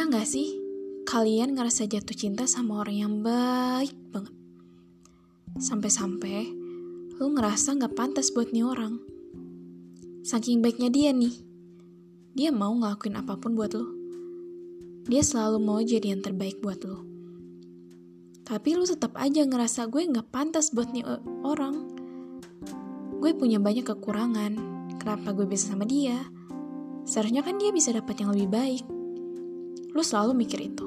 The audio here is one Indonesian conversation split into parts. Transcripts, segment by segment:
Pernah gak sih kalian ngerasa jatuh cinta sama orang yang baik banget? Sampai-sampai lu ngerasa gak pantas buat nih orang. Saking baiknya dia nih, dia mau ngelakuin apa pun buat lu. Dia selalu mau jadi yang terbaik buat lu. Tapi lu tetap aja ngerasa gue gak pantas buat nih uh, orang. Gue punya banyak kekurangan. Kenapa gue bisa sama dia? Seharusnya kan dia bisa dapat yang lebih baik. Lu selalu mikir itu.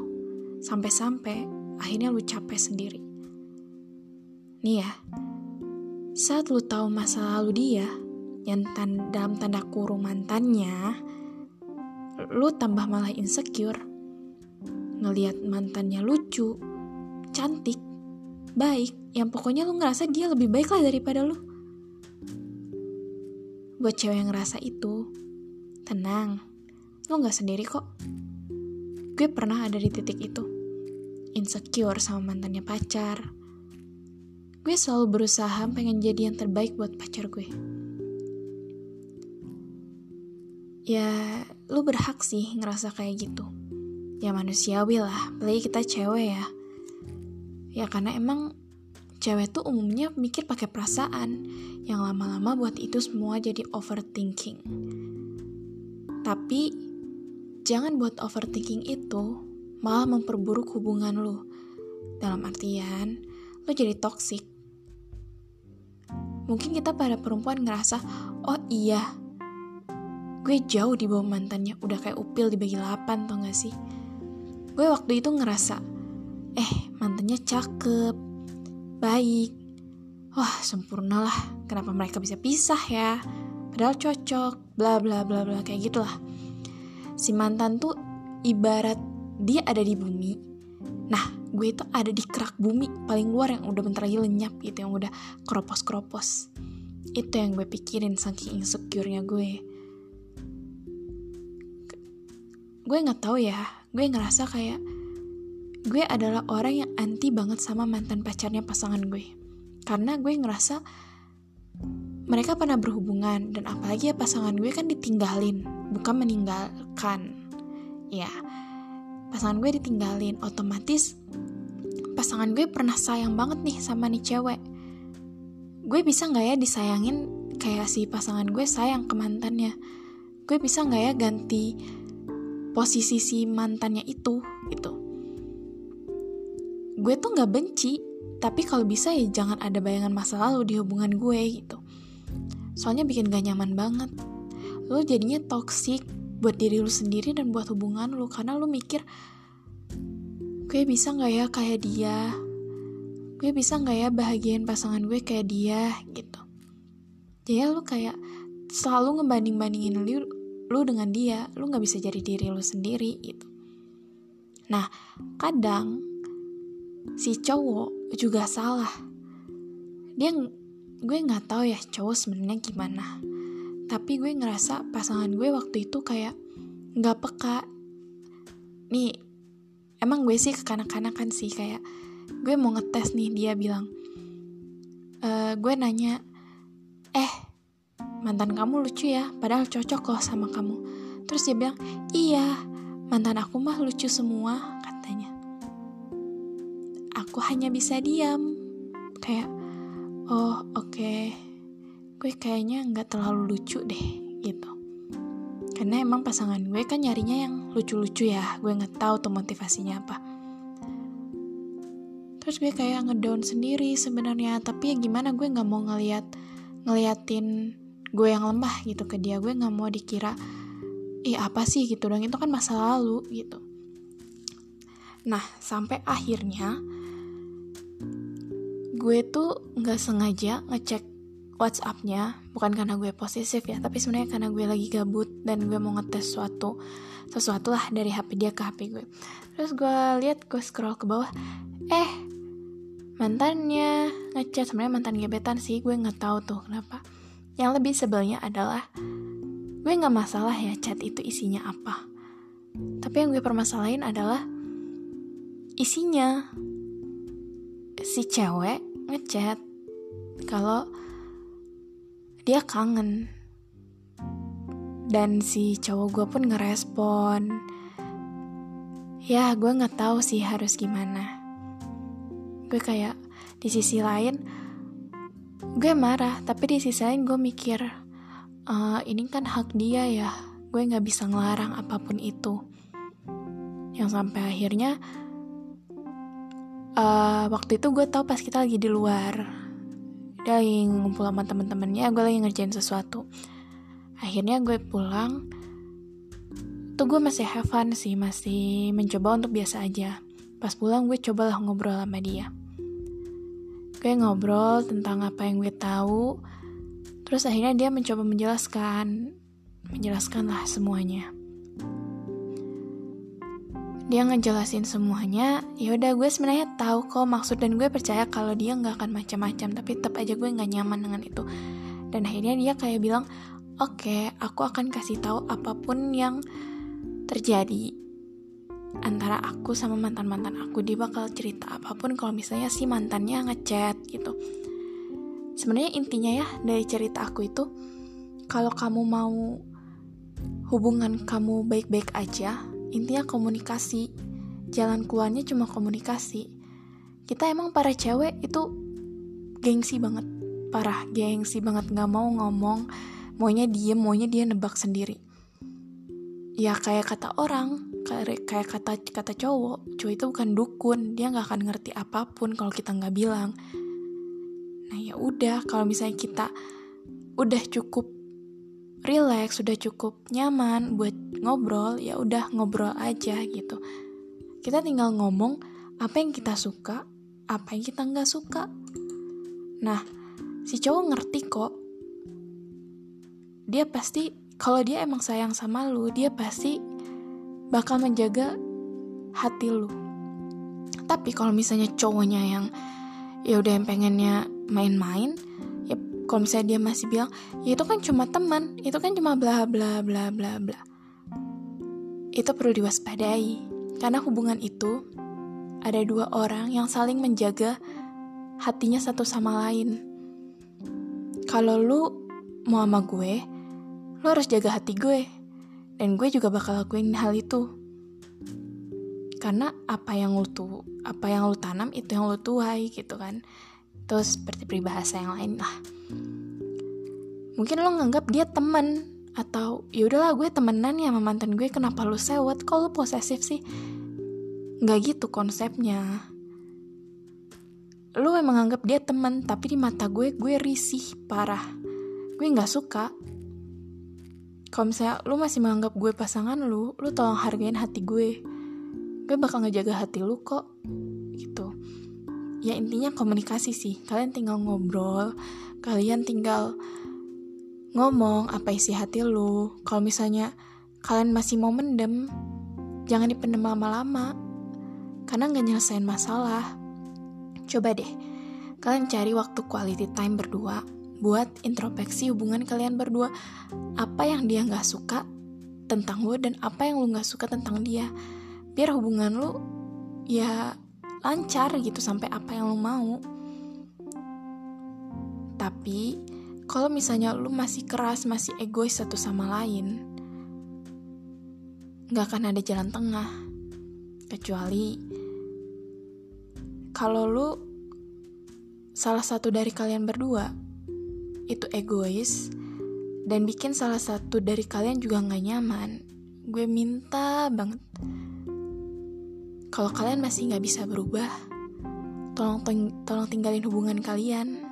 Sampai-sampai akhirnya lu capek sendiri. Nih ya, saat lu tahu masa lalu dia, yang tan dalam tanda kurung mantannya, lu tambah malah insecure. Ngeliat mantannya lucu, cantik, baik, yang pokoknya lu ngerasa dia lebih baik lah daripada lu. Buat cewek yang ngerasa itu, tenang, lu gak sendiri kok. Gue pernah ada di titik itu. Insecure sama mantannya pacar. Gue selalu berusaha pengen jadi yang terbaik buat pacar gue. Ya, lu berhak sih ngerasa kayak gitu. Ya manusiawi lah, apalagi kita cewek ya. Ya karena emang cewek tuh umumnya mikir pakai perasaan yang lama-lama buat itu semua jadi overthinking. Tapi Jangan buat overthinking itu malah memperburuk hubungan lu. Dalam artian, lu jadi toxic. Mungkin kita pada perempuan ngerasa, oh iya, gue jauh di bawah mantannya, udah kayak upil dibagi 8 tau gak sih? Gue waktu itu ngerasa, eh mantannya cakep, baik, wah sempurna lah, kenapa mereka bisa pisah ya? Padahal cocok, bla bla bla bla kayak gitulah si mantan tuh ibarat dia ada di bumi. Nah gue itu ada di kerak bumi paling luar yang udah bentar lagi lenyap gitu yang udah keropos-keropos. Itu yang gue pikirin saking insecure-nya gue. Gue nggak tahu ya gue ngerasa kayak gue adalah orang yang anti banget sama mantan pacarnya pasangan gue. Karena gue ngerasa mereka pernah berhubungan dan apalagi ya pasangan gue kan ditinggalin bukan meninggalkan. Ya pasangan gue ditinggalin otomatis pasangan gue pernah sayang banget nih sama nih cewek. Gue bisa nggak ya disayangin kayak si pasangan gue sayang ke mantannya? Gue bisa nggak ya ganti posisi si mantannya itu gitu. Gue tuh nggak benci tapi kalau bisa ya jangan ada bayangan masa lalu di hubungan gue gitu soalnya bikin gak nyaman banget. Lu jadinya toxic buat diri lu sendiri dan buat hubungan lu karena lu mikir gue bisa nggak ya kayak dia? Gue bisa nggak ya bahagiain pasangan gue kayak dia? Gitu. Jadi lu kayak selalu ngebanding bandingin lu lu dengan dia. Lu nggak bisa jadi diri lu sendiri gitu. Nah kadang si cowok juga salah. Dia gue nggak tahu ya cowok sebenarnya gimana. Tapi gue ngerasa pasangan gue waktu itu kayak nggak peka. Nih emang gue sih kekanak-kanakan sih kayak gue mau ngetes nih dia bilang e, gue nanya eh mantan kamu lucu ya? Padahal cocok loh sama kamu. Terus dia bilang iya mantan aku mah lucu semua katanya. Aku hanya bisa diam. Kayak oke okay. gue kayaknya nggak terlalu lucu deh gitu. Karena emang pasangan gue kan nyarinya yang lucu-lucu ya gue nggak tahu tuh motivasinya apa. Terus gue kayak ngedown sendiri sebenarnya tapi ya gimana gue nggak mau ngeliat ngeliatin gue yang lemah gitu ke dia. Gue nggak mau dikira ih apa sih? gitu dong. Itu kan masa lalu gitu. Nah sampai akhirnya gue tuh nggak sengaja ngecek WhatsAppnya bukan karena gue posesif ya tapi sebenarnya karena gue lagi gabut dan gue mau ngetes suatu sesuatu lah dari HP dia ke HP gue. Terus gue lihat gue scroll ke bawah eh mantannya ngechat. Sebenarnya mantan gebetan sih gue nggak tahu tuh kenapa. Yang lebih sebelnya adalah gue nggak masalah ya chat itu isinya apa. Tapi yang gue permasalahin adalah isinya si cewek ngechat kalau dia kangen. Dan si cowok gue pun ngerespon ya gue nggak tahu sih harus gimana. Gue kayak di sisi lain gue marah tapi di sisi lain gue mikir uh, ini kan hak dia ya gue nggak bisa ngelarang apa pun itu. Yang sampai akhirnya uh, waktu itu gue tahu pas kita lagi di luar. Dia lagi ngumpul sama temen-temennya gue lagi ngerjain sesuatu. Akhirnya gue pulang. Tuh gue masih have fun sih masih mencoba untuk biasa aja. Pas pulang gue cobalah ngobrol sama dia. Gue ngobrol tentang apa yang gue tahu. Terus akhirnya dia mencoba menjelaskan. Menjelaskan lah semuanya dia ngejelasin semuanya. Ya udah gue sebenarnya tahu kok maksud dan gue percaya kalau dia nggak akan macam-macam tapi tetap aja gue nggak nyaman dengan itu. Dan akhirnya dia kayak bilang oke okay, aku akan kasih tahu apa pun yang terjadi antara aku sama mantan-mantan aku. Dia bakal cerita apa pun kalau misalnya si mantannya ngechat gitu. Sebenarnya intinya ya dari cerita aku itu kalau kamu mau hubungan kamu baik-baik aja intinya komunikasi. Jalan keluarnya cuma komunikasi. Kita emang para cewek itu gengsi banget. Parah gengsi banget. Nggak mau ngomong. Maunya diem maunya dia nebak sendiri. Ya kayak kata orang kayak kata kata cowok cowok itu bukan dukun. Dia nggak akan ngerti apa pun kalau kita nggak bilang. Nah ya udah kalau misalnya kita udah cukup relax sudah cukup nyaman buat ngobrol ya udah ngobrol aja gitu kita tinggal ngomong apa yang kita suka apa yang kita nggak suka nah si cowok ngerti kok dia pasti kalau dia emang sayang sama lu, dia pasti bakal menjaga hati lu. Tapi kalau misalnya cowoknya yang ya udah yang pengennya main-main, ya kalau misalnya dia masih bilang, ya itu kan cuma teman, itu kan cuma bla bla bla bla bla. Itu perlu diwaspadai, karena hubungan itu ada dua orang yang saling menjaga hatinya satu sama lain. Kalau lu mau sama gue, lo harus jaga hati gue. Dan gue juga bakal lakuin hal itu. Karena apa yang lo tuh, apa yang lo tanam itu yang lo tuai gitu kan. Terus seperti peribahasa yang lain lah. Mungkin lo nganggap dia temen atau ya udahlah gue temenan ya sama mantan gue kenapa lo sewot? Kok lo posesif sih? Nggak gitu konsepnya. Lo emang anggap dia temen tapi di mata gue gue risih parah. Gue nggak suka. Kalau misalnya lu masih menganggap gue pasangan lu lu tolong hargain hati gue. Gue bakal ngejaga hati lu kok. Gitu. Ya intinya komunikasi sih. Kalian tinggal ngobrol kalian tinggal ngomong apa isi hati lu? Kalau misalnya kalian masih mau mendem jangan dipendem lama-lama. Karena nggak nyelesain masalah. Coba deh kalian cari waktu quality time berdua buat introspeksi hubungan kalian berdua. Apa yang dia nggak suka tentang lo dan apa yang lo nggak suka tentang dia. Biar hubungan lo ya lancar gitu sampai apa yang lo mau. Tapi kalau misalnya lo masih keras masih egois satu sama lain nggak akan ada jalan tengah. Kecuali kalau lo salah satu dari kalian berdua itu egois dan bikin salah satu dari kalian juga nggak nyaman, gue minta banget. Kalau kalian masih nggak bisa berubah, tolong tolong tinggalin hubungan kalian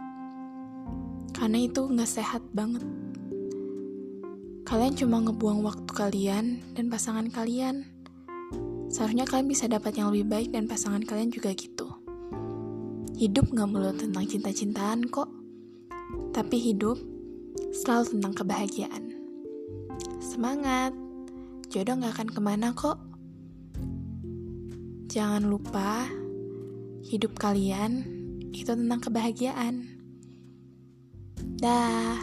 karena itu nggak sehat banget. Kalian cuma ngebuang waktu kalian dan pasangan kalian. Seharusnya kalian bisa dapat yang lebih baik dan pasangan kalian juga gitu. Hidup gak melulu tentang cinta-cintaan kok. Tapi hidup selalu tentang kebahagiaan. Semangat, jodoh gak akan ke mana kok. Jangan lupa, hidup kalian itu tentang kebahagiaan. Dah.